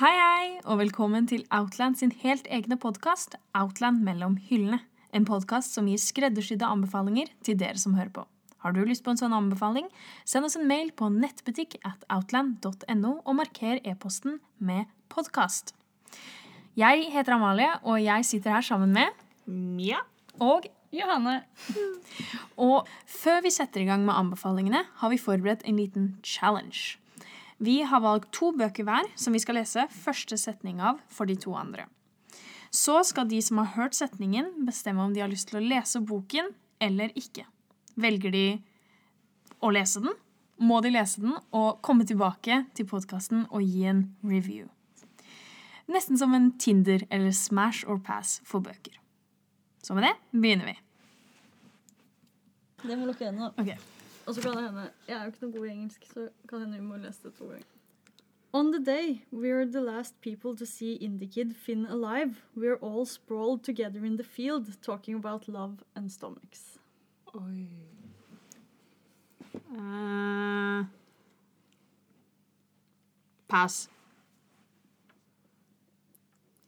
Hei, hei, og velkommen til Outland sin helt egne podkast Outland mellom hyllene. En podkast som gir skreddersydde anbefalinger til dere som hører på. Har du lyst på en sånn anbefaling, send oss en mail på nettbutikk at outland.no og marker e-posten med podkast. Jeg heter Amalie, og jeg sitter her sammen med Mia. og Johanne. Og før vi setter i gang med anbefalingene, har vi forberedt en liten challenge. Vi har valgt to bøker hver som vi skal lese første setning av for de to andre. Så skal de som har hørt setningen, bestemme om de har lyst til å lese boken eller ikke. Velger de å lese den, må de lese den og komme tilbake til podkasten og gi en review. Nesten som en Tinder eller Smash or Pass for bøker. Så med det begynner vi. Det må lukke øynene. da. Og så kan det hende Jeg er jo ikke noe god i engelsk, så kan det hende vi må lese det to ganger. On the day we are the last people to see Indie-Kid Finn alive, we are all sprawled together in the field talking about love and stomachs. Oi. Uh, pass.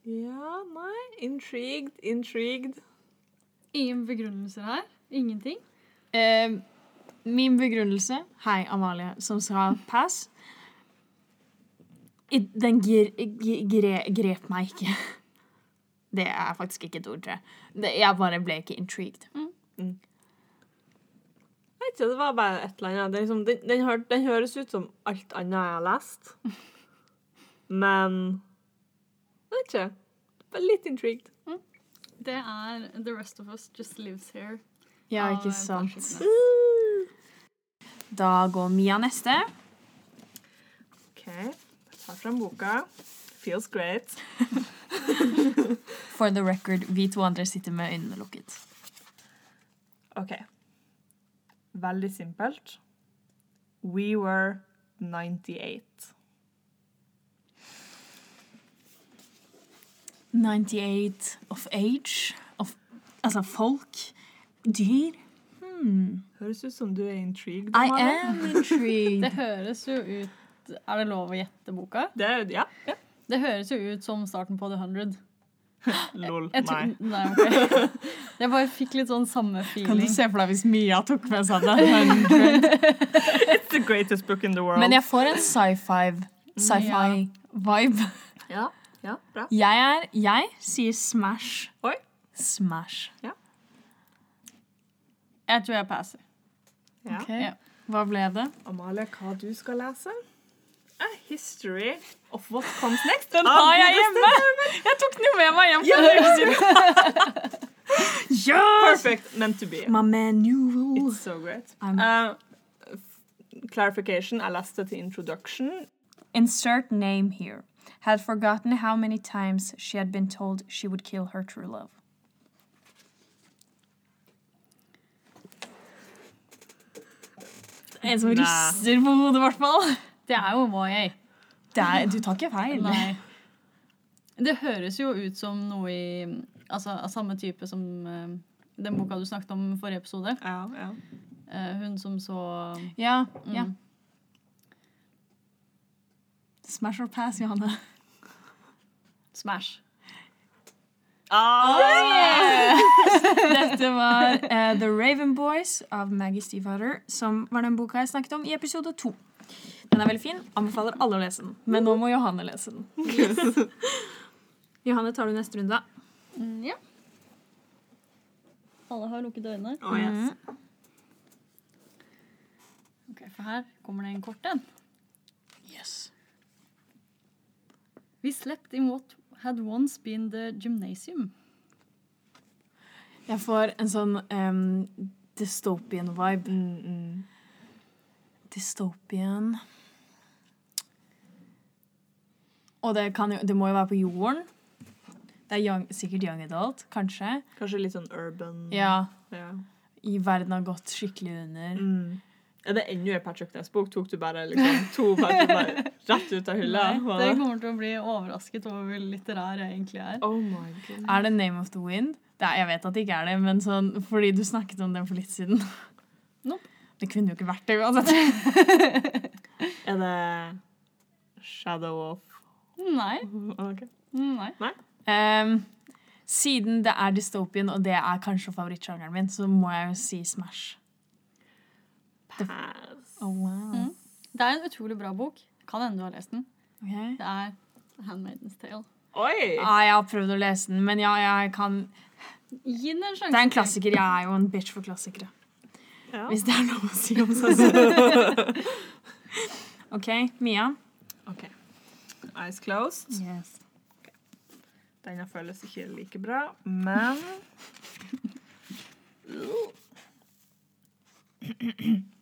Ja, nei. Intrigued, intrigued. Ingen begrunnelser her. Ingenting. Eh, min begrunnelse Hei, Amalie, som sa pass. I- Den gir, gre, grep meg ikke. Det er faktisk ikke et ord, tror jeg. Jeg bare ble ikke intrigued. Jeg vet ikke, det var bare et eller annet. Det liksom, den, den, hør, den høres ut som alt annet jeg har lest. Men Jeg vet ikke. Bare litt intrigued. Det er The Rest of Us Just Lives Here. Ja, ikke sant. Da går Mia neste. OK. Jeg tar frem boka. Feels great. For the record, vi to andre sitter med øynene lukket. OK. Veldig simpelt. We were 98. 98 of age. Of, altså folk. Dyr. Hmm. Høres ut som du er intrigued. I am intrigued. Det høres jo ut Er det lov å gjette boka? Det ja, ja. Det høres jo ut som starten på The Hundred. Lol. Jeg Nei. tror- nei ok. Jeg bare fikk litt sånn samme feeling. Kan du se for deg hvis Mia tok med seg The Hundred? It's the greatest book in the world. Men jeg får en sci-fi sci-fi-vibe. Ja, ja, bra. Jeg er Jeg sier Smash. Oi. Smash. Jeg tror jeg passer. Ja. Okay. Ja. Hva ble det? Amalie, hva du skal lese? A history of what comes next. Den Ah, har jeg hjemme! Jeg tok den jo med meg hjem. Ja, for en uke siden. Yes! Perfect. Meant to be. My manual. It's so great. Uh, clarification. I leste til introduction. Insert name here. Had forgotten how many times she had been told she would kill her true love. En som rister på hodet, i hvert fall. Det er jo YA. Det er, du tar ikke feil. Nei. Det høres jo ut som noe i Altså av samme type som uh, den boka du snakket om forrige episode. Ja, ja. Uh, hun som så Ja, mm, ja. Smash or pass, Johanne. Smash. Ah, Dette var uh, The Raven Boys av Maggie Stiefvater, som var den boka jeg snakket om i episode to. Den er veldig fin. Anbefaler alle å lese den. Men nå må Johanne lese den. Johanne, tar du neste runde? Mm, ja. Alle har lukket øynene. Oh, yes. Ok, For her kommer det en kort en. Yes. We slept in what had once been the gymnasium. Jeg får en sånn um, dystopian vibe. Mm, mm. Dystopian Og det, kan jo, det må jo være på jorden. Det er young, sikkert young adult, kanskje. Kanskje litt sånn urban. Ja, Ja. i verden har gått skikkelig under. Mm. Er det enda en Patrick Ness-bok? Tok du bare liksom, to Patrick bare rett ut av hylla? Nei, det? kommer til å bli overrasket over hvor litterær jeg egentlig er. Oh my god. Er det Name of the Wind? Det er, jeg vet at det ikke er det, men sånn, fordi du snakket om den for litt siden. Nope. Det kunne jo ikke vært det uansett. Er det Shadow of Nei. Ok. Nei. Ehm, siden det er dystopian, og det er kanskje favorittsjangeren min, så må jeg jo si Smash. Pass. Oh, wow. Mm. Det er en utrolig bra bok. Kan hende du har lest den. Okay. Det er Handmaidens Tale. Oi! Ja, jeg har prøvd å lese den, men ja, jeg kan Gi den en sjanse. Det er en klassiker. Jeg er jo en bitch for klassikere. Ja. Hvis det er lov å si om seg selv. OK, Mia. Ok. Eyes closed. Yes. Denne føles ikke like bra, men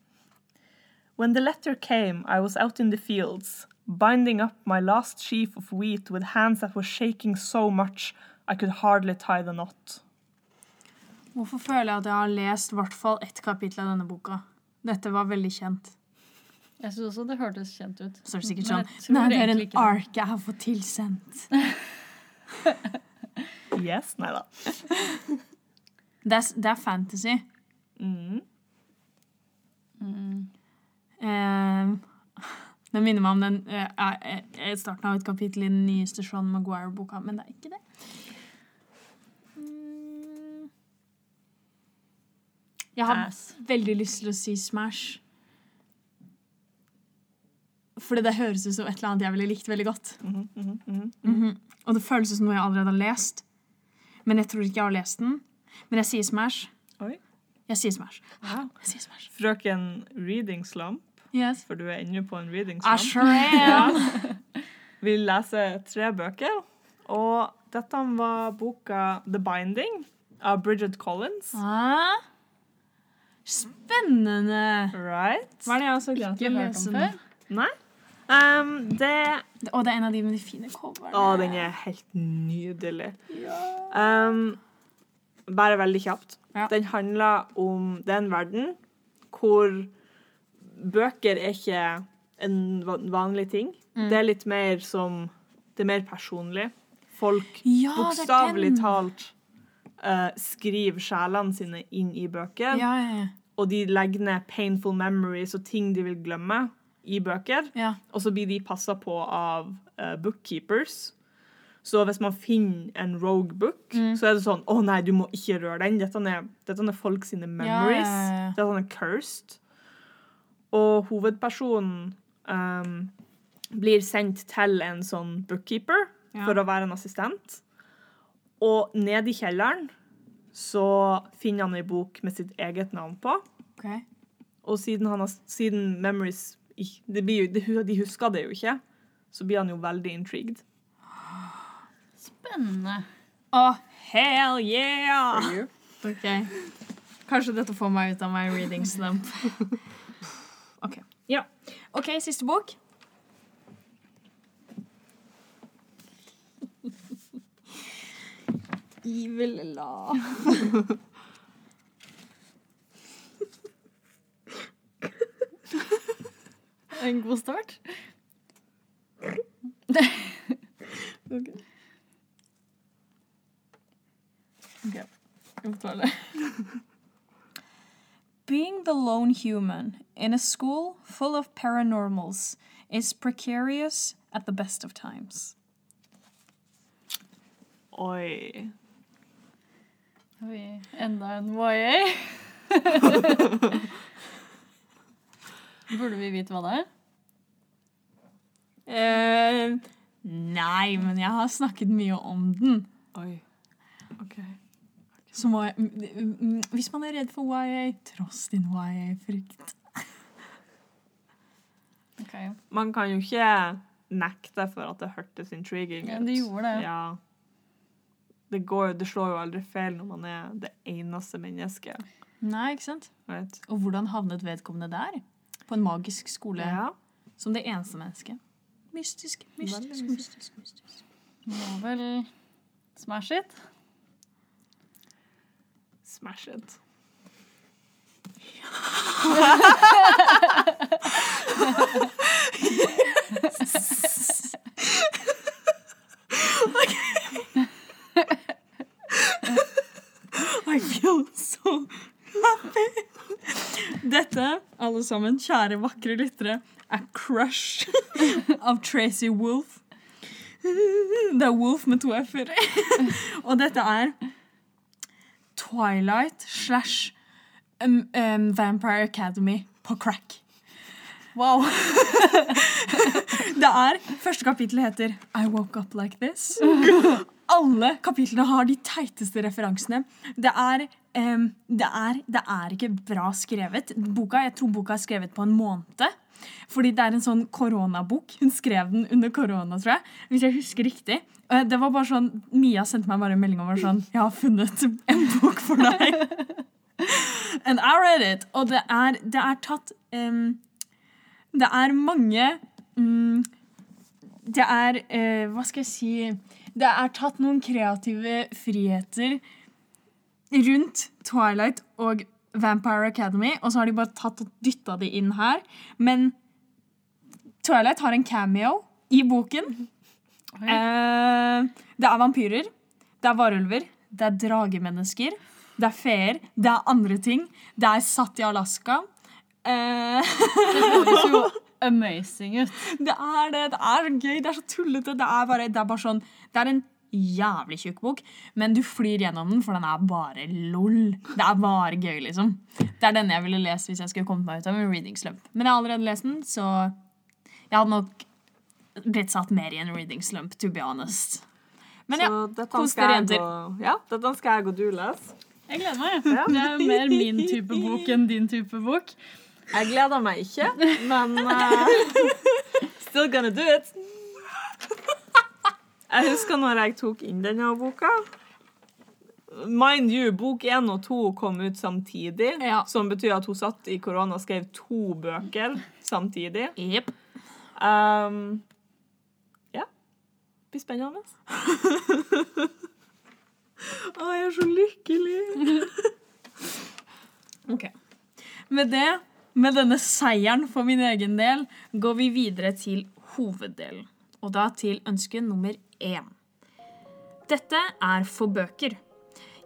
When the letter came, I was out in the fields, binding up my last sheaf of wheat with hands that were shaking so much I could hardly tie the knot. Hvorfor føler jeg at jeg har lest i hvert fall ett kapittel av denne boka? Dette var veldig kjent. Jeg syns også det hørtes kjent ut. Så er det sikkert sånn Nei, det er en ark jeg har fått tilsendt. Yes? Nei da. Det er, det er fantasy. Mm. Eh, det minner meg om den eh, eh, starten av et kapittel i den nyeste Sean Maguire-boka, men det er ikke det. Mm. Jeg har Ass. veldig lyst til å si Smash. Fordi det høres ut som et eller annet jeg ville likt veldig godt. Mm -hmm, mm -hmm, mm -hmm. Og det føles som noe jeg allerede har lest. Men jeg tror ikke jeg har lest den. Men jeg sier Smash. Oi. Jeg sier Smash. Wow. Jeg sier Smash. Frøken Reading Slump, Yes. for du er inne på en reading I sure am. Vi leser tre bøker, og dette var boka The Binding av Bridget Collins. Ah. Spennende. Right? Hva er det jeg også til å hørt om før. Nei? Um, det Og det er en av de med de fine coverne. Å, den er helt nydelig. Um, bare veldig kjapt. Ja. Den handler om Det er en verden hvor bøker er ikke en vanlig ting. Mm. Det er litt mer som Det er mer personlig. Folk Ja, bokstavelig talt uh, skriver sjelene sine inn i bøker. Ja, ja. Og de legger ned painful memories og ting de vil glemme, i bøker. ja. Og så blir de passa på av uh, bookkeepers. Så hvis man finner en rogue book, Mm. så er det sånn Å nei, du må ikke røre den. Dette er, dette er folk sine memories. Dette er cursed. Og hovedpersonen um, blir sendt til en sånn bookkeeper Ja. for å være en assistent. Og nede i kjelleren så finner han ei bok med sitt eget navn på. Okay. Og siden, han har, siden memories det blir jo, de, de husker det jo ikke, så blir han jo veldig intrigued. Spennende. Å, hell yeah! Ok. Kanskje dette får meg ut av my reading slump. OK. Ja. OK, siste bok. Evil love. En god start. Okay. Jeg får ta det. Being the lone human in a school full of paranormals is precarious at the best of times. Oi. Oi, enda en YA. Burde vi vite hva det er? Uh, nei, men jeg har snakket mye om den. Oi. Så må jeg, hvis man er redd for YA, tross din YA-frykt. Okay. Man kan jo ikke nekte for at det hørtes intriguing ut. Ja, det gjorde det. Ja. Det, går, det slår jo aldri feil når man er det eneste mennesket. Nei, ikke sant? Right? Og hvordan havnet vedkommende der? På en magisk skole Ja. som det eneste mennesket. Mystisk, mystisk, mystisk. mystisk. Må vel smash it. Smash it. I feel so happy. Dette, alle sammen, kjære vakre lyttere, er Crush av Tracy Wolf. Det er Wolf med to f-er. og dette er Twilight slash um, um, Vampire Academy på crack. Wow. Det er, Første kapittel heter I Woke Up Like This. Alle kapitlene har de teiteste referansene. Det er, um, det er, det er ikke bra skrevet. Boka, Jeg tror boka er skrevet på en måned. Fordi det er en sånn koronabok. Hun skrev den under korona, tror jeg. Hvis jeg husker riktig. Det var bare sånn, Mia sendte meg bare en melding og var sånn Jeg har funnet en bok for deg. And I read it. Og det er, det er tatt um, Det er mange um, Det er uh, Hva skal jeg si Det er tatt noen kreative friheter rundt Twilight og Vampire Academy, og så har de bare tatt og dytta de inn her. Men Twilight har en cameo i boken. Eh, det er vampyrer, det er varulver, det er dragemennesker, det er feer, det er andre ting. Det er satt i Alaska. Eh, Det høres jo amazing ut. det er det. Det er gøy. Det er så tullete. Det er bare, det er bare sånn Det er en jævlig tjukk bok, men du flyr gjennom den, for den er bare lol. Det er bare gøy, liksom. Det er denne jeg ville lest hvis jeg skulle kommet meg ut av en reading slump. Men jeg har allerede lest den, så jeg hadde nok blitt satt mer i en reading slump, to be honest. Men ja, Så kos dere, jenter. Ja, dette skal jeg og du lese. Jeg gleder meg. Det er mer min type bok enn din type bok. Jeg gleder meg ikke, men uh, Still gonna do it. Jeg husker når jeg tok inn denne boka. Mind you, bok én og to kom ut samtidig, Ja. som betyr at hun satt i korona og skrev to bøker samtidig. Yep. Um, ja. Det blir spennende. Å, jeg er så lykkelig. Ok. Med det, med denne seieren for min egen del, går vi videre til hoveddelen. Og da til ønske nummer én. Dette er for bøker.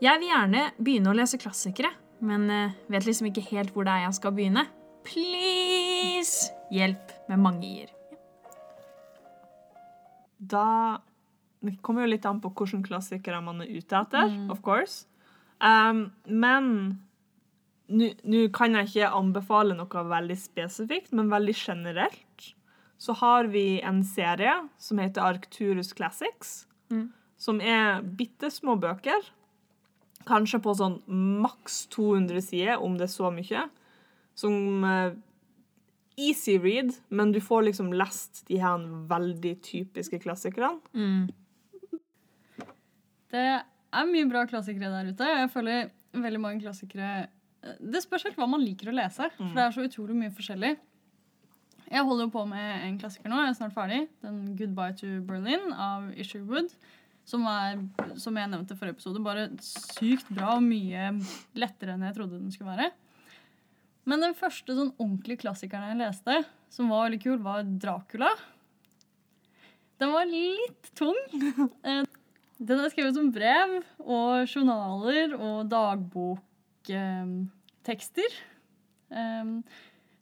Jeg vil gjerne begynne å lese klassikere, men eh, vet liksom ikke helt hvor det er jeg skal begynne. Please! Hjelp med mange i-er. Da Det kommer jo litt an på hvilke klassikere man er ute etter, of course. Um, men nå kan jeg ikke anbefale noe veldig spesifikt, men veldig generelt. Så har vi en serie som heter Arcturus Classics, som er bitte små bøker. Kanskje på sånn maks 200 sider, om det er så mye. Som uh, easy read, men du får liksom lest de her veldig typiske klassikerne. Det er mye bra klassikere der ute. Jeg føler veldig mange klassikere Det spørs helt hva man liker å lese, for det er så utrolig mye forskjellig. Jeg holder jo på med en klassiker nå, jeg er snart ferdig. Den 'Goodbye to Berlin' av Isherwood. Som er, som jeg nevnte forrige episode, bare sykt bra og mye lettere enn jeg trodde den skulle være. Men den første sånn ordentlige klassikeren jeg leste, som var veldig kul, var 'Dracula'. Den var litt tung. Eh, Den er skrevet som brev og journaler og dagboktekster.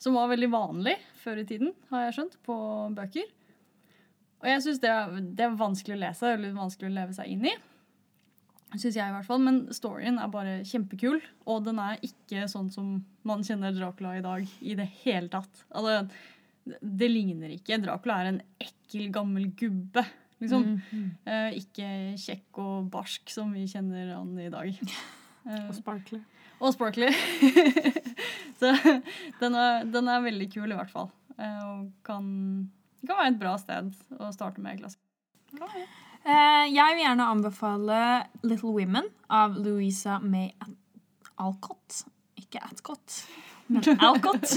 Som var veldig vanlig før i tiden, har jeg skjønt, på bøker. Og jeg syns det, det er vanskelig å lese eller vanskelig å leve seg inn i. Synes jeg i hvert fall, Men storyen er bare kjempekul, og den er ikke sånn som man kjenner Dracula i dag i det hele tatt. Altså, det- ligner ikke. Dracula er en ekkel, gammel gubbe. Liksom. Eh, ikke kjekk og barsk som vi kjenner han i dag. Eh, Og sparkly. Og sparkly. Så den er, den er veldig kul, i hvert fall. Eh, og kan, kan være et bra sted å starte med klasse. Eh, jeg vil gjerne anbefale Little Women av Louisa May Alcott. Ikke Atcott, men Alcott.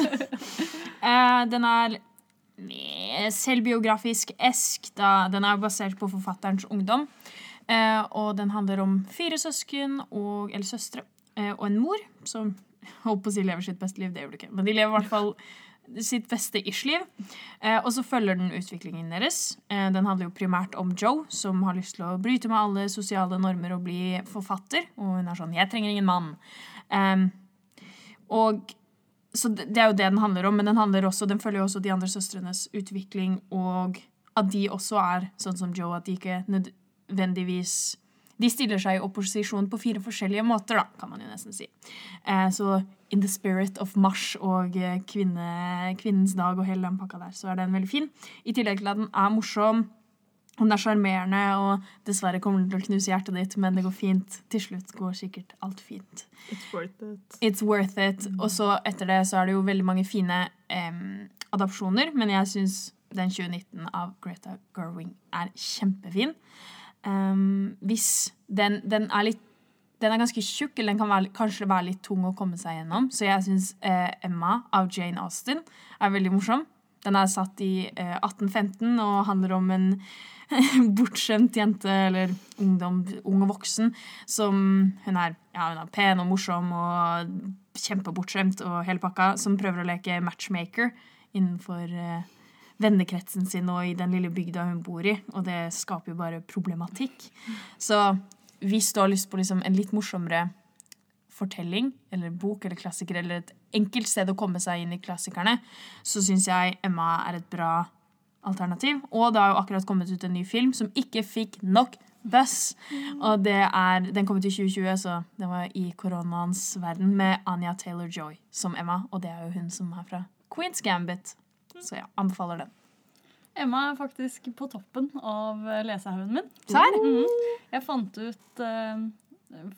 Eh, den er selvbiografisk esk. Da. Den er basert på forfatterens ungdom. Og den handler om fire søsken og, eller søstre og en mor som holdt på å si lever sitt beste liv. Det gjør du ikke. Men de lever i hvert fall sitt beste ish-liv. Eh, og så følger den utviklingen deres. Eh, den handler jo primært om Joe, som har lyst til å bryte med alle sosiale normer og bli forfatter. Og hun er sånn 'Jeg trenger ingen mann'. Og så det er jo det den handler om, men den, også, den følger jo også de andre søstrenes utvikling og at de også er sånn som Joe, at de ikke nødvendigvis De stiller seg i opposisjon på fire forskjellige måter, da, kan man jo nesten si. Eh, så in the spirit of mars og eh, kvinne, kvinnens dag og hele den pakka der, så er den veldig fin. I tillegg til at den er morsom. Den er sjarmerende, og dessverre kommer den til å knuse hjertet ditt, men det går fint. Til slutt går sikkert alt fint. It's worth it. It's worth it. Og så etter det så er det jo veldig mange fine em, adopsjoner, men jeg syns den 2019 av Greta Gerwing er kjempefin. Em, hvis den, den er litt den er ganske tjukk, eller den kan være, kanskje være litt tung å komme seg gjennom. Så jeg syns eh, Emma av Jane Austen er veldig morsom. Den er satt i eh, 1815 og handler om en bortskjemt jente, eller ungdom, ung og voksen, som hun er, ja, hun er pen og morsom og kjempebortskjemt og hele pakka, som prøver å leke matchmaker innenfor eh, vennekretsen sin og i den lille bygda hun bor i, og det skaper jo bare problematikk. Så hvis du har lyst på liksom en litt morsommere fortelling, eller bok eller klassiker, eller et enkelt sted å komme seg inn i klassikerne, så syns jeg Emma er et bra alternativ. Og det har jo akkurat kommet ut en ny film som ikke fikk nok buzz. Og det er, den kom ut i 2020, så det var i koronaens verden, med Anya Taylor-Joy som Emma. Og det er jo hun som er fra Queens Gambit. Så ja, anbefaler den. Emma er faktisk på toppen av lesehaugen min. Serr? Mhm. Jeg fant ut eh,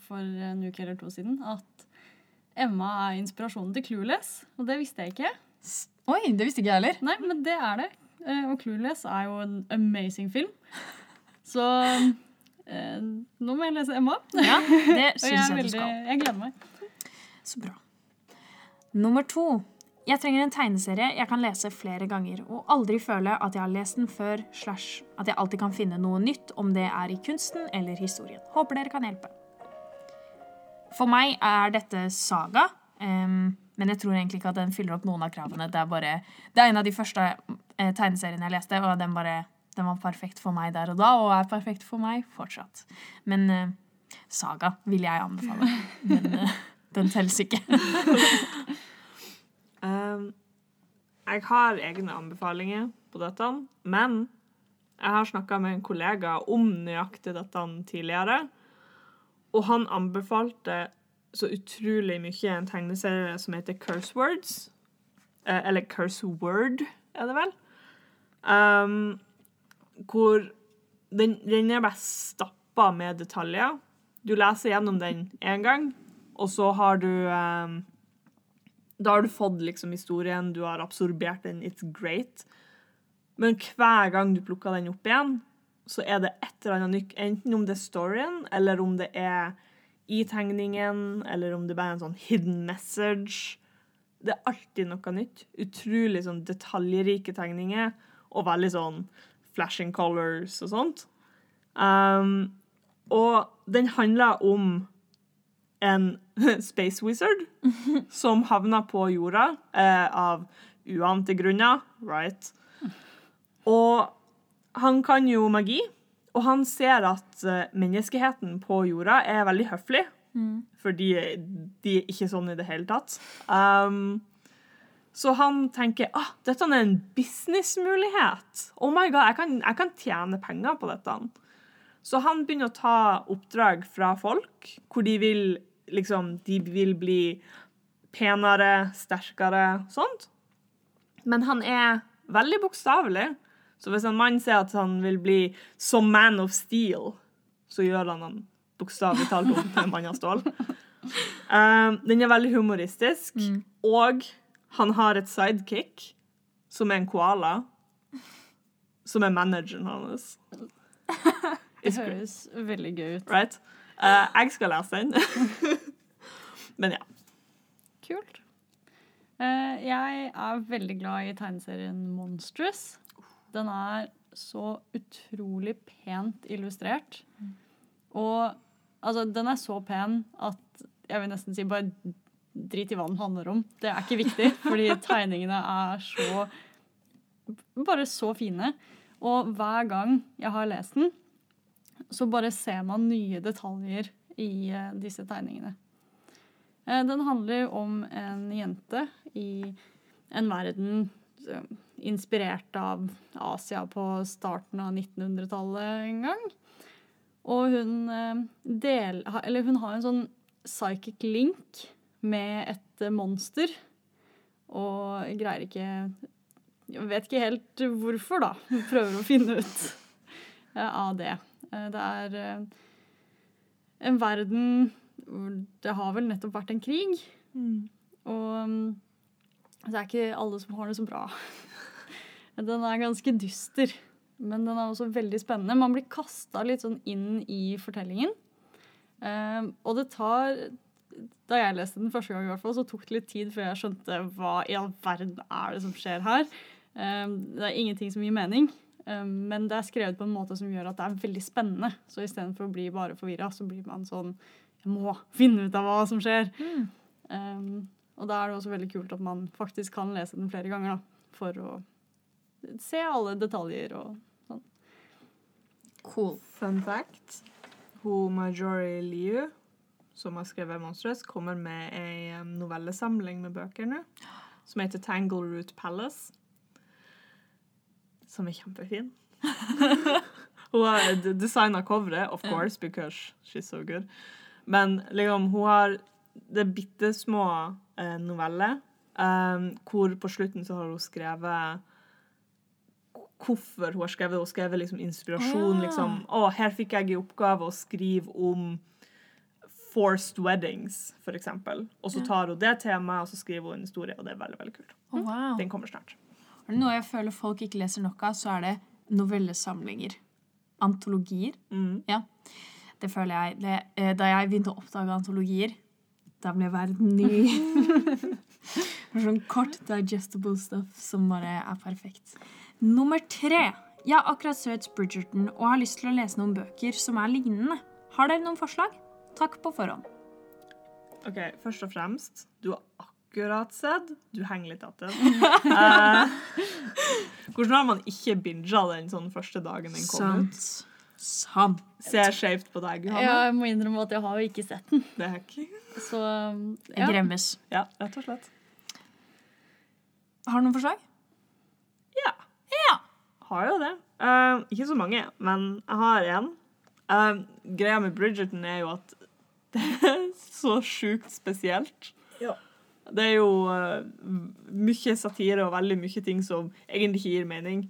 for en uke eller to siden at Emma er inspirasjonen til Clueless, og det visste jeg ikke. Oi, det visste ikke jeg heller. Nei, men det er det. Eh, og Clueless er jo en amazing film. Så eh, nå må jeg lese Emma. Ja, det jeg, syns jeg du skal. jeg gleder meg. Så bra. Nummer to. Jeg trenger en tegneserie jeg kan lese flere ganger, og aldri føle at jeg har lest den før, slash at jeg alltid kan finne noe nytt, om det er i kunsten eller historien. Håper dere kan hjelpe. For meg er dette Saga, um, men jeg tror egentlig ikke at den fyller opp noen av kravene. Det er, bare, det er en av de første eh, tegneseriene jeg leste, og den, bare, den var perfekt for meg der og da, og er perfekt for meg fortsatt. Men uh, Saga vil jeg anbefale. Men uh, den telles ikke. Jeg har egne anbefalinger på dette, men jeg har snakka med en kollega om nøyaktig dette tidligere, og han anbefalte så utrolig mye en tegneserie som heter Curse Words. Eh, eller Curse Word, er det vel. Um, hvor den, den er bare stappa med detaljer. Du leser gjennom den én gang, og så har du um, da har du fått liksom historien, du har absorbert den, it's great. Men hver gang du plukker den opp igjen, så er det et eller annet nytt. Enten om det er storyen, eller om det er i tegningen, eller om det bare er en sånn hidden message. Det er alltid noe nytt. Utrolig sånn detaljrike tegninger, og veldig sånn flashing colors og sånt. Um, og den handler om en space wizard som havna på jorda eh, av uante grunner. Right. Og han kan jo magi, og han ser at eh, menneskeheten på jorda er veldig høflig. Fordi de er ikke sånn i det hele tatt. Um, så han tenker ah, dette er en businessmulighet. Oh my god, jeg kan, jeg kan tjene penger på dette. Så han begynner å ta oppdrag fra folk hvor de vil liksom De vil bli penere, sterkere, sånt. Men han er veldig bokstavelig. Så hvis en mann sier at han vil bli som Man of Steel, så gjør han han bokstavelig talt om til en mann av stål. Uh, den er veldig humoristisk, og han har et sidekick som er en koala, som er manageren hans. Det høres veldig gøy ut. Right? Uh, jeg skal lese den. Men ja. Kult. Uh, jeg er veldig glad i tegneserien Monstrous. Den er så utrolig pent illustrert. Og altså, den er så pen at jeg vil nesten si bare drit i hva den handler om. Det er ikke viktig, fordi tegningene er så Bare så fine. Og hver gang jeg har lest den, så bare ser man nye detaljer i eh, disse tegningene. Eh, Den handler om en jente i en verden eh, inspirert av Asia på starten av 1900-tallet en gang. Og hun, del, hun har en sånn psychic link med et monster. Og greier ikke Jeg vet ikke helt hvorfor, da. Hun prøver å finne ut av det. Eh, Det er eh, en verden hvor det har vel nettopp vært en krig. Og mm, det er ikke alle som har det så bra. Den er ganske dyster, men den er også veldig spennende. Man blir kasta litt sånn inn i fortellingen. Eh, og det tar Da jeg leste den første gang, i hvert fall, så tok det litt tid før jeg skjønte hva i all verden er det som skjer her. Det er ingenting som gir mening. Eh, Men det er skrevet på en måte som gjør at det er veldig spennende. Så istedenfor å bli bare forvirra, så blir man sånn Jeg må finne ut av hva som skjer. Um, og da er det også veldig kult at man faktisk kan lese den flere ganger, da, for å se alle detaljer og sånn. Cool. Fun fact. Ho Majori Liu, som har skrevet 'Monstrous', kommer med ei novellesamling med bøker nå, som heter 'Tangle Root Palace'. Som er kjempefin. hun har designa coveret, of course, because she's so good. Men liksom, hun har det er bitte små eh, noveller, em, hvor på slutten så har hun skrevet hvorfor hun har skrevet det. Hun skrevet liksom inspirasjon. Ja. liksom, å, her fikk jeg i oppgave å skrive om forced weddings, for eksempel. Og så tar hun det temaet, og så skriver hun en historie, og det er veldig veldig kult. Oh, wow. Den kommer snart. Er det noe jeg føler folk ikke leser nok av, så er det novellesamlinger. Antologier. Mm. Ja. Det føler jeg. Det, eh, da jeg begynte å oppdage antologier, da ble verden ny. Sånn kort, digestible stuff som bare er perfekt. Nummer tre. Jeg har akkurat søkt Bridgerton og har lyst til å lese noen bøker som er lignende. Har dere noen forslag? Takk på forhånd. OK, først og fremst, du har akkurat sett. Du henger litt etter. Eh, hvordan har man ikke binga den sånn første dagen den kom ut? Sant. Sant. Ser skjevt på deg, Johanne. Jeg må innrømme at jeg har jo ikke sett den. Det er ikke Så Jeg ja. gremmes. Ja, rett og slett. Har du noen forslag? Ja. Ja. Har jo det. Eh, ikke så mange, men jeg har én. Eh, greia med Bridgerton er jo at det er så sjukt spesielt. Ja. Det er jo uh, mye satire og veldig mye ting som egentlig ikke gir mening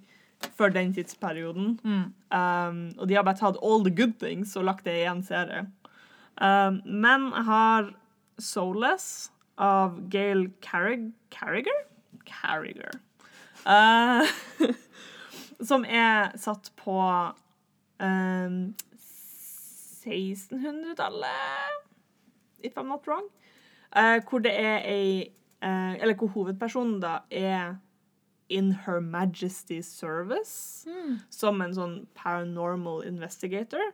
for den tidsperioden. Um, og de har bare tatt all the good things og lagt det i én serie. Um, men jeg har Soulless av Gail Carrig Carriger? Carriger. Uh, som er satt på um, 1600-tallet, if I'm not wrong. Eh, hvor det er ei uh, Eller hvor hovedpersonen da er in Her Majesty's Service som en sånn paranormal investigator.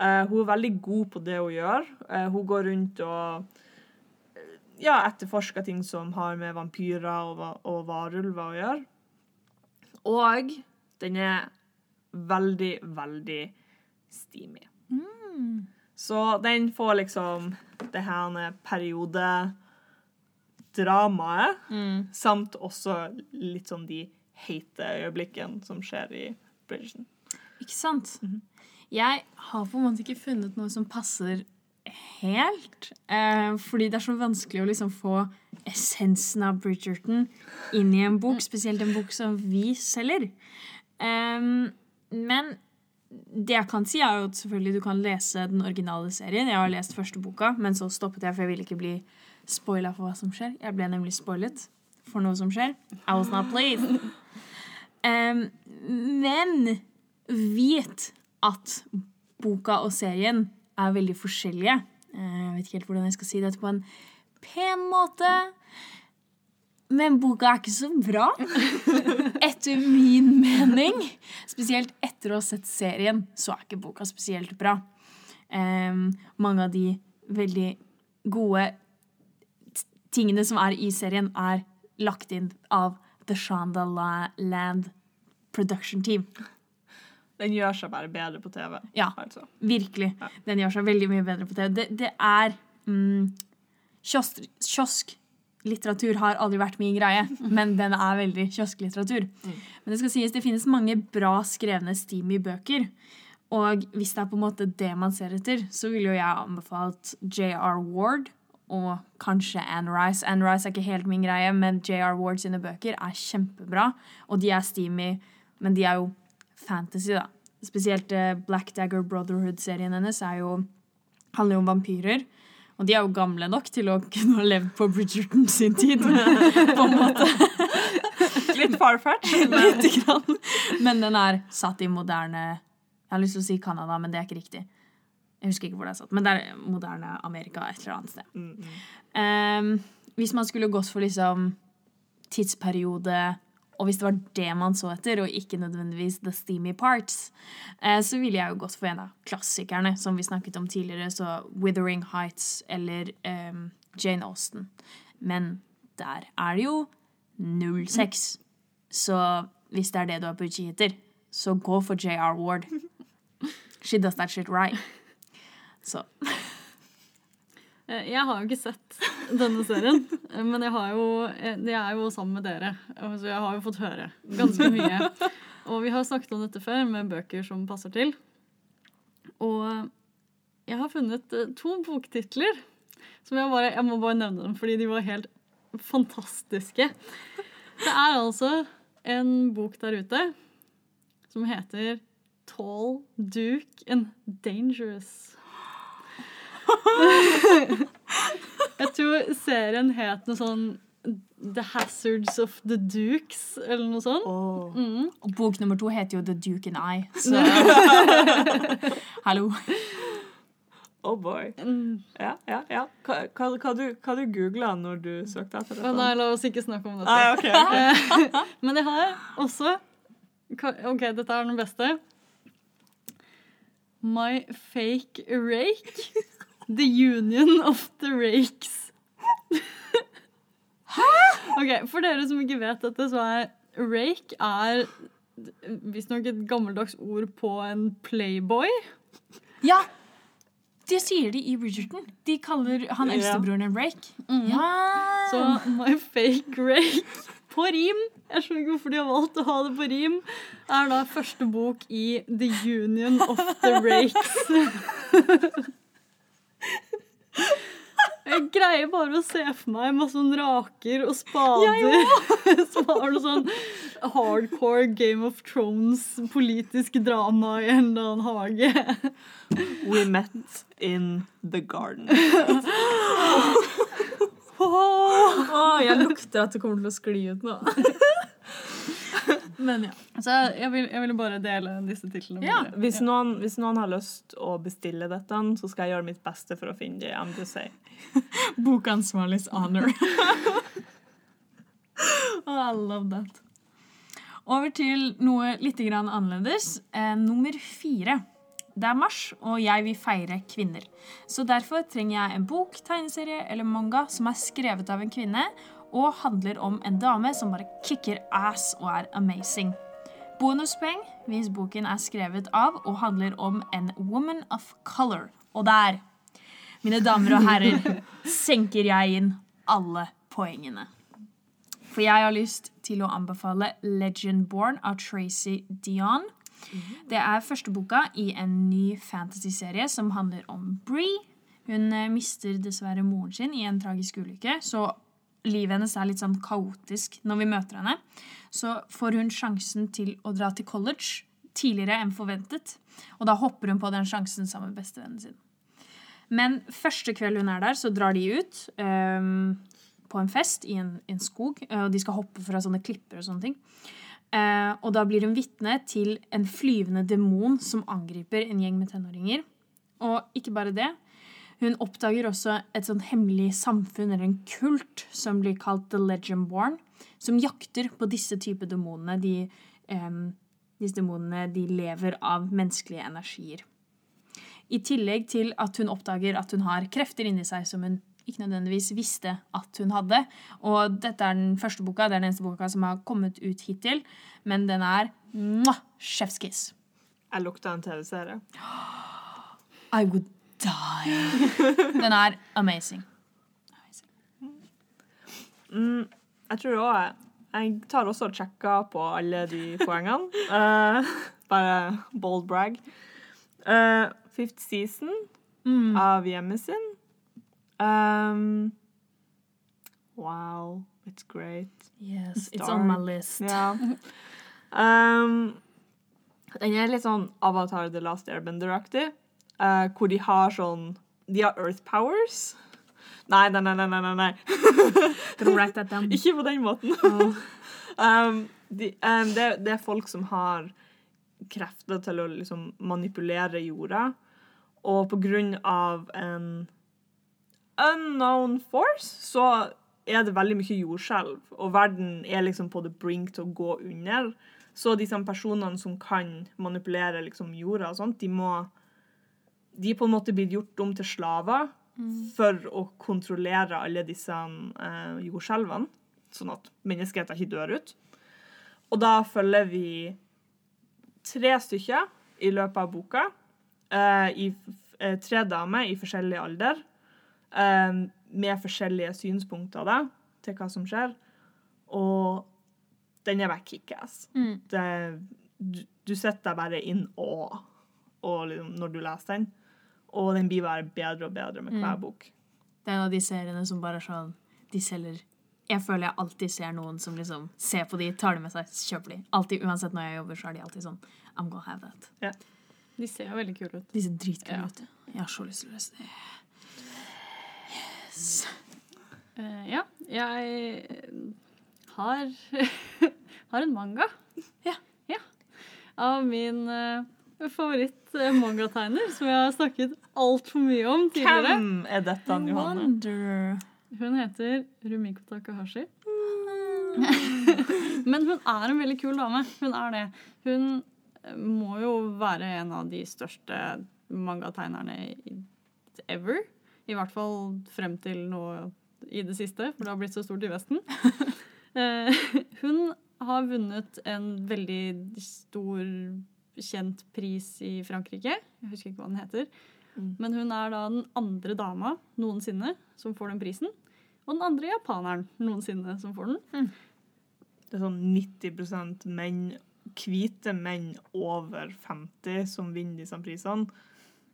Uh, hun er veldig god på det hun gjør. Hun går rundt og ja, etterforsker ting som har med vampyrer og, og varulver å gjøre. Og den er veldig, veldig steamy. Så den får liksom det her periodedramaet, samt også litt sånn de heite øyeblikkene som skjer i Bridgerton. Ikke sant? Jeg har på en måte ikke funnet noe som passer helt. Eh, fordi det er så vanskelig å liksom få essensen av Bridgerton inn i en bok, spesielt en bok som vi selger. Em, men det jeg kan si, er jo at selvfølgelig du kan lese den originale serien. Jeg har lest første boka, men så stoppet jeg, for jeg ville ikke bli spoila for hva som skjer. Jeg ble nemlig spoilet for noe som skjer. I was not played. um, men vit at boka og serien er veldig forskjellige. Eh, Jeg vet ikke helt hvordan jeg skal si dette på en pen måte. Men boka er ikke så bra, etter min mening. Spesielt etter å ha sett serien, så er ikke boka spesielt bra. Um, mange av de veldig gode tingene som er i serien, er lagt inn av The Shanda Land Production Team. Den gjør seg bare bedre på TV. Ja. Altså. Virkelig. Ja. Den gjør seg veldig mye bedre på TV. Det, det er mm, kiosk, kiosk Litteratur har aldri vært min greie, men den er veldig kiosklitteratur. Men det skal sies det finnes mange bra skrevne Steamy-bøker. Og hvis det er på en måte det man ser etter, så ville jo jeg anbefalt J.R. Ward og kanskje Anne Rice. Anne Rice er ikke helt min greie, men J.R. Ward sine bøker er kjempebra. Og de er steamy, men de er jo fantasy, da. Spesielt eh, Black Dagger Brotherhood-serien hennes er jo, handler jo om vampyrer. Og de er jo gamle nok til å kunne ha levd på Bridgerton sin tid. på en måte. Litt farfart. Lite grann. Men den er satt i moderne Jeg har lyst til å si Canada, men det er ikke riktig. Jeg husker ikke hvor det er satt, men det er moderne Amerika et eller annet sted. Um, hvis man skulle gått for liksom tidsperiode, og hvis det var det man så etter, og ikke nødvendigvis the steamy parts, eh, så ville jeg jo gått for en av klassikerne som vi snakket om tidligere, så Withering Heights eller eh, Jane Austen. Men der er det jo null sex. Så hvis det er det du er på utkikk etter, så gå for J.R. Ward. She does that shit right. Så Jeg har jo ikke sett denne serien, eh, men jeg jo, eh, jeg er jo sammen med dere. Så jeg har jo fått høre ganske mye. Og vi har snakket om dette før, med bøker som passer til. Og jeg har funnet eh, to boktitler som jeg bare Jeg må bare nevne dem, fordi de var helt fantastiske. Det er altså en bok der ute som heter Tall, Duke and Dangerous. Jeg tror serien het noe sånn The Hazards of the Dukes, eller noe sånt. Mm. Og bok nummer to heter jo The Duke and I. Så Hallo. Oh boy. Mm. Ja, ja, ja. Hva, hva, hva, du, hva du googla når du søkte etter dette? Nei, la oss ikke snakke om dette. Ah, ok, ok. Men jeg har også OK, dette er den beste. My fake rake. The union of the rakes. Hæ?! OK, for dere som ikke vet dette, så er rake er visstnok et gammeldags ord på en playboy. Ja! Det sier de i Bridgerton. De kaller han eldstebroren en rake. Ja! Så My Fake Rake på rim, jeg skjønner ikke hvorfor de har valgt å ha det på rim, er da første bok i The Union of the Rakes. Jeg greier bare å se for meg masse sånn raker og spader som har noe sånn hardcore Game of Thrones politisk drama i en eller annen hage. We met in the garden. jeg lukter at det kommer til å skli ut nå. Men ja. Så jeg, vil, jeg ville bare dele disse titlene. Ja. Hvis noen, hvis noen har lyst å bestille dette, så skal jeg gjøre mitt beste for å finne det. I'm just saying. Bokansvarligs honor. oh, I love that. Over til noe litt grann annerledes. Eh, nummer fire. Det er mars, og jeg vil feire kvinner. Så derfor trenger jeg en bok, tegneserie eller manga som er skrevet av en kvinne, og handler om en dame som bare kicker ass og er amazing. Bonuspoeng hvis boken er skrevet av og handler om en woman of color. Og der, mine damer og herrer, senker jeg inn alle poengene. For jeg har lyst til å anbefale Legendborn av Tracy Dion. Det er første boka i en ny fantasy-serie som handler om Bree. Hun eh, mister dessverre moren sin i en tragisk ulykke, så livet hennes er litt sånn kaotisk når vi møter henne. Så får hun sjansen til å dra til college tidligere enn forventet, og da hopper hun på den sjansen sammen med bestevennen sin. Men første kveld hun er der, så drar de ut um, på en fest i en, en skog. eh, Og de skal hoppe fra sånne klipper og sånne ting. Uh, og da blir hun vitne til en flyvende demon som angriper en gjeng med tenåringer. Og ikke bare det. Hun oppdager også et sånn hemmelig samfunn eller en kult som blir kalt The Legendborn, som jakter på disse typer demonene. De, em, disse demonene de lever av menneskelige energier. I tillegg til at hun oppdager at hun har krefter inni seg som hun ikke nødvendigvis visste at hun hadde. Og dette er den første boka, det er den eneste boka som har kommet ut hittil. Men den er mwah, chef's kiss. Jeg lukta en TV-serie. I would die. Den er amazing. Mm, jeg tror òg jeg, tar også og sjekker på alle de poengene. Uh, bare bold brag. Uh, fifth season Mm. av hjemmet sin. Um, wow, it's great. Yes, it's on my list. Yeah. Um, den er litt sånn Avatar The Last Airbender-aktig, eh, hvor de har sånn De har Earth Powers. Nei, nei, nei, nei, nei, nei. Ikke på den måten. um, de, um, det, det er folk som har krefter til å liksom manipulere jorda, og på grunn av en unknown force så er det veldig mye jordskjelv, og verden er liksom på the brink til å gå under. Så disse personene som kan manipulere liksom jorda og sånt, de må De er på en måte blitt gjort om til slaver for å kontrollere alle disse eh, jordskjelvene, sånn at menneskeheten ikke dør ut. Og da følger vi tre stykker i løpet av boka. eh, i, eh, tre damer i forskjellig alder, eh, med forskjellige synspunkter da, til hva som skjer. Og den er bare kickass. Mm. Det- Du, du sitter bare inn og, og liksom, når du leser den. Og den blir bare bedre og bedre med hver bok. Det er en av de seriene som bare er sånn De selger Jeg føler jeg alltid ser noen som liksom ser på de, tar de med seg, kjøper de. Alltid, Uansett når jeg jobber, så er de alltid sånn I'm gonna have that. De ser jo veldig kule ut. De ser dritkule Ja. ut. Jeg har så lyst til å lese det. Yes. Uh, ja, jeg har, har en manga. Ja. ja. Av min uh, favoritt-mangategner, som jeg har snakket altfor mye om tidligere. Hvem er dette, Johanne? Wonder. Hun heter Rumiko Takahashi. Men hun er en veldig kul dame. Hun er det. Hun eh, må jo være en av de største mangategnerne ever. I hvert fall frem til nå i det siste, for det har blitt så stort i Vesten. Eh, hun har vunnet en veldig stor, kjent pris i Frankrike. Jeg husker ikke hva den heter. Mm. Men hun er da den andre dama noensinne som får den prisen. Og den andre japaneren noensinne som får den. Det er sånn 90% menn, hvite menn over 50 som vinner disse prisene.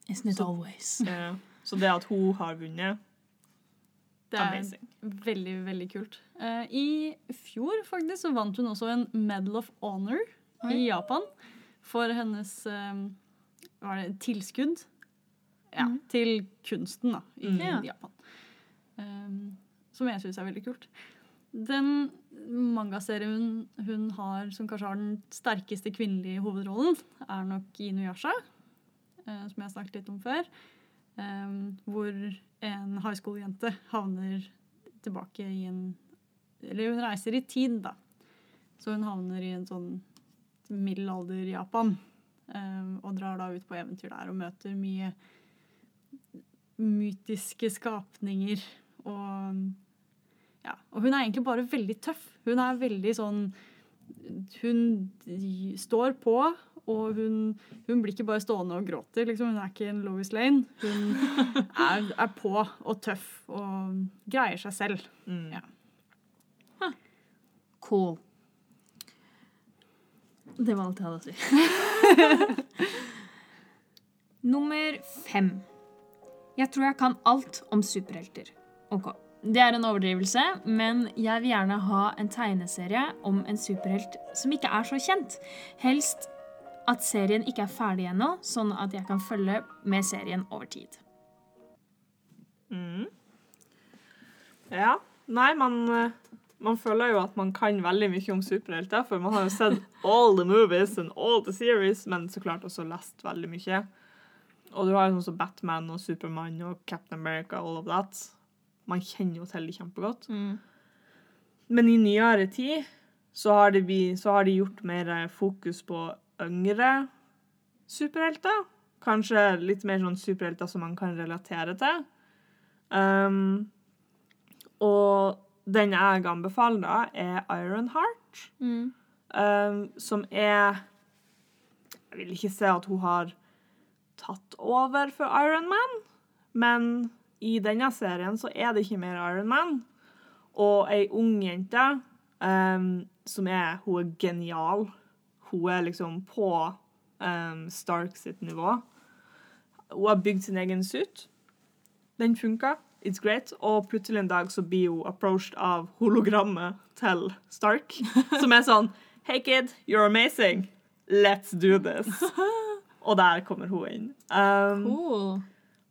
Isn't it always? Eh, Så det at hun har vunnet, Det er amazing. veldig, veldig kult. Eh, I fjor faktisk så vant hun også en Medal of Honor Oi. i Japan for hennes eh, hva er det, tilskudd ja, mm. til kunsten da, i Mm. Japan. Um, som jeg syns er veldig kult. Den mangaserien hun har som kanskje har den sterkeste kvinnelige hovedrollen, er nok Inuyasha, uh, som jeg har snakket litt om før. Um, hvor en high school-jente havner tilbake i en Eller hun reiser i tid, da. Så hun havner i en sånn middelalder-Japan. eh, og drar da ut på eventyr der og møter mye mytiske skapninger. Og, ja, og hun er egentlig bare veldig tøff. Hun er veldig sånn Hun står på, og hun, hun blir ikke bare stående og gråter. Liksom. Hun er ikke en Lois Lane. Hun er, er på og tøff og greier seg selv. Mm. Ja. Cool. Det var alt jeg hadde å si. Nummer fem. Jeg tror jeg kan alt om superhelter. Ok. Det er en overdrivelse, men jeg vil gjerne ha en tegneserie om en superhelt som ikke er så kjent. Helst at serien ikke er ferdig ennå, sånn at jeg kan følge med serien over tid. Mm. Ja. Nei, man, eh, man føler jo at man kan veldig mye om superhelter, for man har jo sett all the movies and all the series, men så klart også lest veldig mye. Og du har jo sånn som Batman og Supermann og Captain America, all of that. Man kjenner jo til det kjempegodt. Men i nyere tid så har, de, så har de gjort mer fokus på yngre superhelter. Kanskje litt mer sånn superhelter som man kan relatere til. Um, og den jeg anbefaler, da, er Ironheart. Um, som er Jeg vil ikke si at hun har tatt over for Iron Man, men i denne serien så er det ikke mer Iron Man. og ei ung jente um, som er Hun er genial. Hun er liksom på um, Stark sitt nivå. Hun har bygd sin egen suit. Den funka. It's great. Og plutselig en dag så blir hun approached av hologrammet til Stark, som er sånn Hey kid, you're amazing. Let's do this. Og der kommer hun inn. Um, Cool.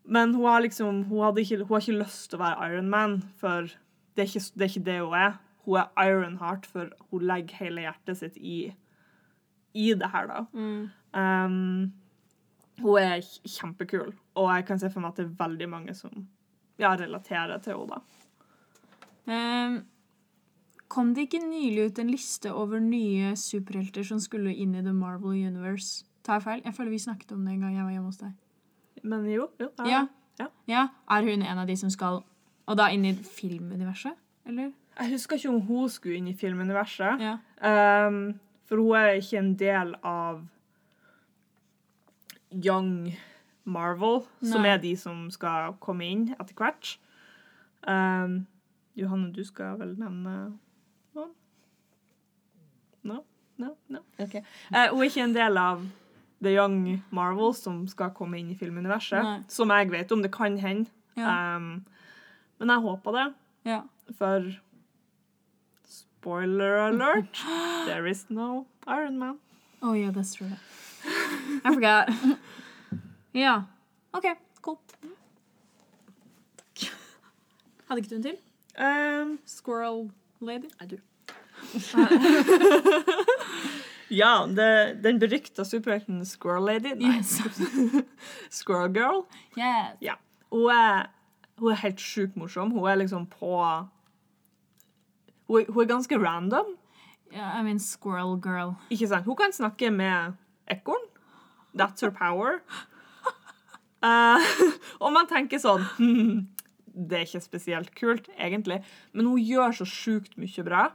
men hun har liksom hun, ikke, hun har ikke lyst til å være Iron Man, for det er, ikke, det er ikke det hun er. Hun er Ironheart, for hun legger hele hjertet sitt i, i det her, da. Um, hun er kjempekul, og jeg kan se for meg at det er veldig mange som ja, relaterer til henne, da. Um, kom det ikke nylig ut en liste over nye superhelter som skulle inn i The Marvel Universe? Tar jeg feil? Jeg føler vi snakket om det en gang jeg var hjemme hos deg. Men jo, jo. Ja. Ja. ja. Er hun en av de som skal Og da inn i filmuniverset? Eller? Jeg husker ikke om hun skulle inn i filmuniverset. Ja. Um, for hun er ikke en del av Young Marvel, som er de som skal komme inn etter hvert. Um, Johanne, du skal vel nevne noen? No? No? No? Okay. Uh, hun er ikke en del av The Young Marvel, som skal komme inn i filmuniverset. Nei. Som jeg vet om. Det kan hende. Ja. Um, men jeg håper det. ja. For spoiler alert, there is no Iron Man. Oh yeah, that's true. I forgot. ja. OK, cool. Takk. Hadde ikke du en til? Um, Squirrel lady? Nei, du. ja, det, den berykta superhelten Squirrel Lady. Nei, Yes. Squirrel Girl. yes. Ja. Hun er, hun er helt sjukt morsom. Hun er liksom på hun er, hun er ganske random. Yeah, I mean squirrel girl. Ikke sant? Hun kan snakke med ekorn. That's her power. Eh, og man tenker sånn hmm, Det er ikke spesielt kult, egentlig. Men hun gjør så sjukt mye bra.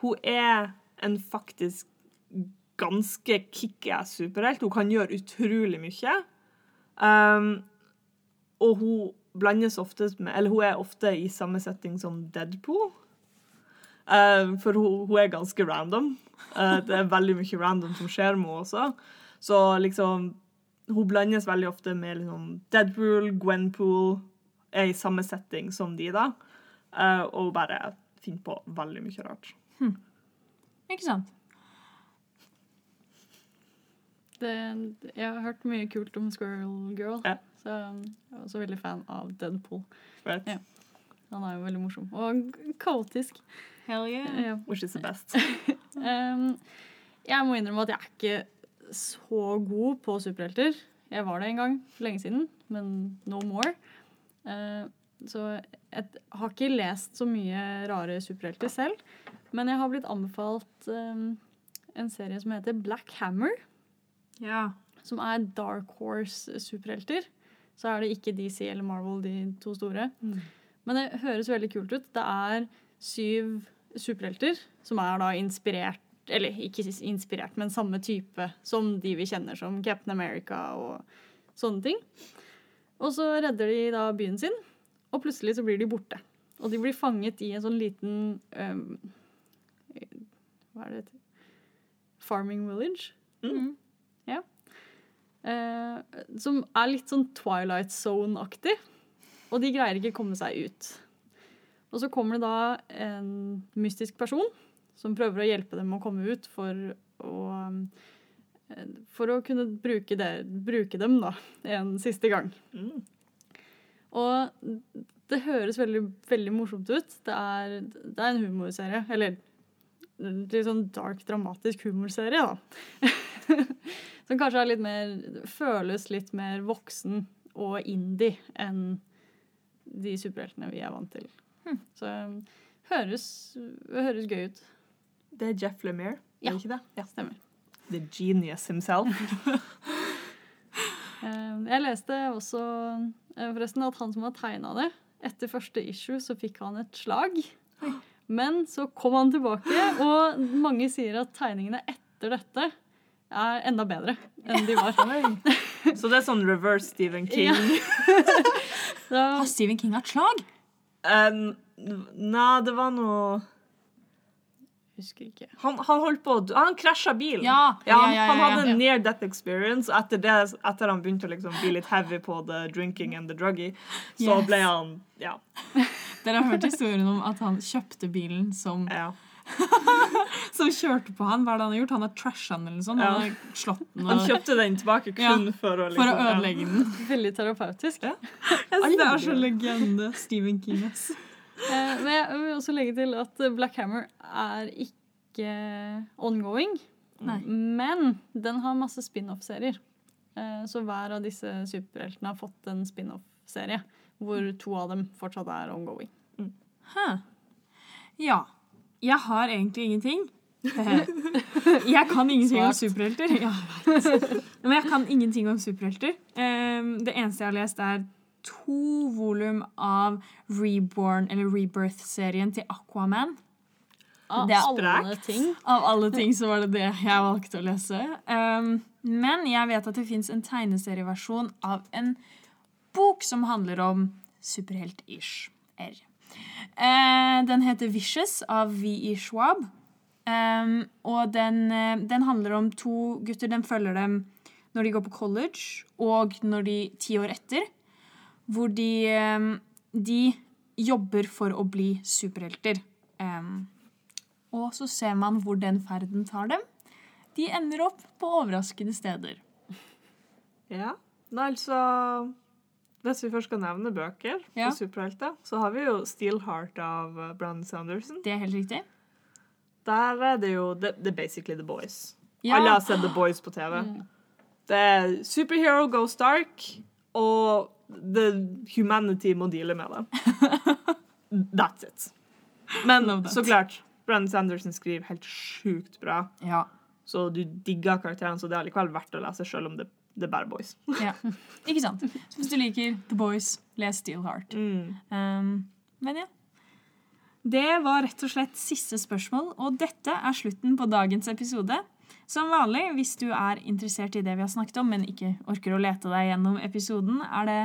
Hun er en faktisk ganske kickass superhelt. Hun kan gjøre utrolig mye. Um, og hun blandes oftest med Eller hun er ofte i samme setting som Deadpool. Uh, for hun, hun er ganske random. Uh, det er veldig mye random som skjer med henne også. Så liksom Hun blandes veldig ofte med liksom Deadpool, Gwenpool Er i samme setting som de, da. Uh, og bare finner på veldig mye rart. Ikke sant? Det, jeg har hørt mye kult om Squirrel Girl, Ja. så jeg er også veldig fan av Deadpool. Right? Ja. Han er jo veldig morsom. Og kaotisk. Hell yeah. Ja. Which is the best. Um, jeg må innrømme at jeg er ikke så god på superhelter. Jeg var det en gang for lenge siden, men no more. Uh, så jeg har ikke lest så mye rare superhelter selv. Men jeg har blitt anbefalt um, en serie som heter Black Hammer. Ja. Som er Dark Horse-superhelter. Så er det ikke DC eller Marvel, de to store. Men det høres veldig kult ut. Det er syv superhelter som er da inspirert Eller ikke inspirert, men samme type som de vi kjenner som Captain America og sånne ting. Og så redder de da byen sin, og plutselig så blir de borte. Og de blir fanget i en sånn liten um, Hva er det det heter? Farming village. Mm. Ja. Eh, som er litt sånn Twilight Zone-aktig. Og de greier ikke å komme seg ut. Og så kommer det da en mystisk person som prøver å hjelpe dem å komme ut for å eh, For å kunne bruke, det, bruke dem da, en siste gang. Mm. Og det høres veldig, veldig morsomt ut. Det er, det er en humorserie. Eller litt sånn dark, dramatisk humorserie, da. Som kanskje er litt mer Føles litt mer voksen og indie enn de superheltene vi er vant til. Så um, høres, høres gøy ut. Det er Jeff Lemire, Ja. er det ikke det? Ja. Stemmer. The genius himself. Eh, Jeg leste også eh, forresten at han som har tegna det, etter første issue så fikk han et slag. Men så kom han tilbake, og mange sier at tegningene etter dette er enda bedre enn de var. Så det er sånn reverse Stephen King. Har Stephen King hatt slag? Um, Nei, det var noe Husker ikke. Han, han holdt på å dø. Han krasja bilen. Ja, ja, ja, ja, Han hadde en near death experience, og etter det, etter han begynte å liksom bli litt heavy på the drinking and the druggy, så Yes. ble han Ja. Dere har hørt historien om at han kjøpte bilen som, ja. som kjørte på han. Hva er det han har gjort? Han har trasha den eller noe sånt. Ja. Han den Han kjøpte den tilbake kun Ja, for å for å liksom, ja. ødelegge den. Veldig terapeutisk. Ja. Det er så legende. Stephen King. Eh, men jeg vil også legge til at Black Hammer er ikke ongoing. Nei. Men den har masse spin-off-serier. Eh, så hver av disse superheltene har fått en spin-off-serie. Hvor to av dem fortsatt er ongoing. Hæ. Ja. Jeg har egentlig ingenting. Jeg kan ingenting om superhelter. Ja. Men jeg kan ingenting om superhelter. Ehm, Det eneste jeg har lest, er to volum av Reborn, eller Rebirth-serien til Aquaman. Av alle ting. Av alle ting så var det det jeg valgte å lese. Um, men jeg vet at det fins en tegneserieversjon av en bok som handler om superhelt-ish. R. Uh, den heter Vicious av V.E. Schwab. Um, og den, eh, den handler om to gutter. Den følger dem når de går på college, og når de ti år etter. Hvor de, ehm, de jobber for å bli superhelter. Og så ser man hvor den ferden tar dem. De ender opp på overraskende steder. Ja. Nei, altså Hvis vi først skal nevne bøker Ja. på superhelter, så har vi jo Steelheart av uh, Brandon Sanderson. Det er helt riktig. Der er det jo Det, er basically The Boys. Ja. Alle har sett The Boys på TV. Det er superhero goes dark, og the humanity må deale med det. That's it. Men that. så klart, Brenn Sanderson skriver helt sjukt bra, Ja. så du digger karakterene, så det er likevel verdt å lese, selv om det, det er bare Boys. ja. Ikke sant? Så hvis du liker The Boys, les Steelheart. Mm. Um, men ja. Det var rett og slett siste spørsmål, og dette er slutten på dagens episode. Som vanlig, hvis du er interessert i det vi har snakket om, men ikke orker å lete deg gjennom episoden, er det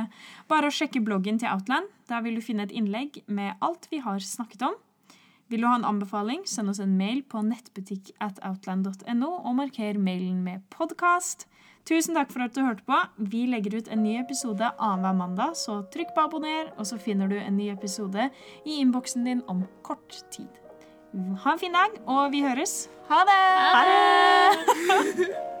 bare å sjekke bloggen til Outland. Der vil du finne et innlegg med alt vi har snakket om. Vil du ha en anbefaling, send oss en mail på nettbutikk at outland.no, og marker mailen med podkast. Tusen takk for at du hørte på. Vi legger ut en ny episode annenhver mandag, så trykk på abonner, og så finner du en ny episode i innboksen din om kort tid. Ha en fin dag, og vi høres. Ha det! Ha det!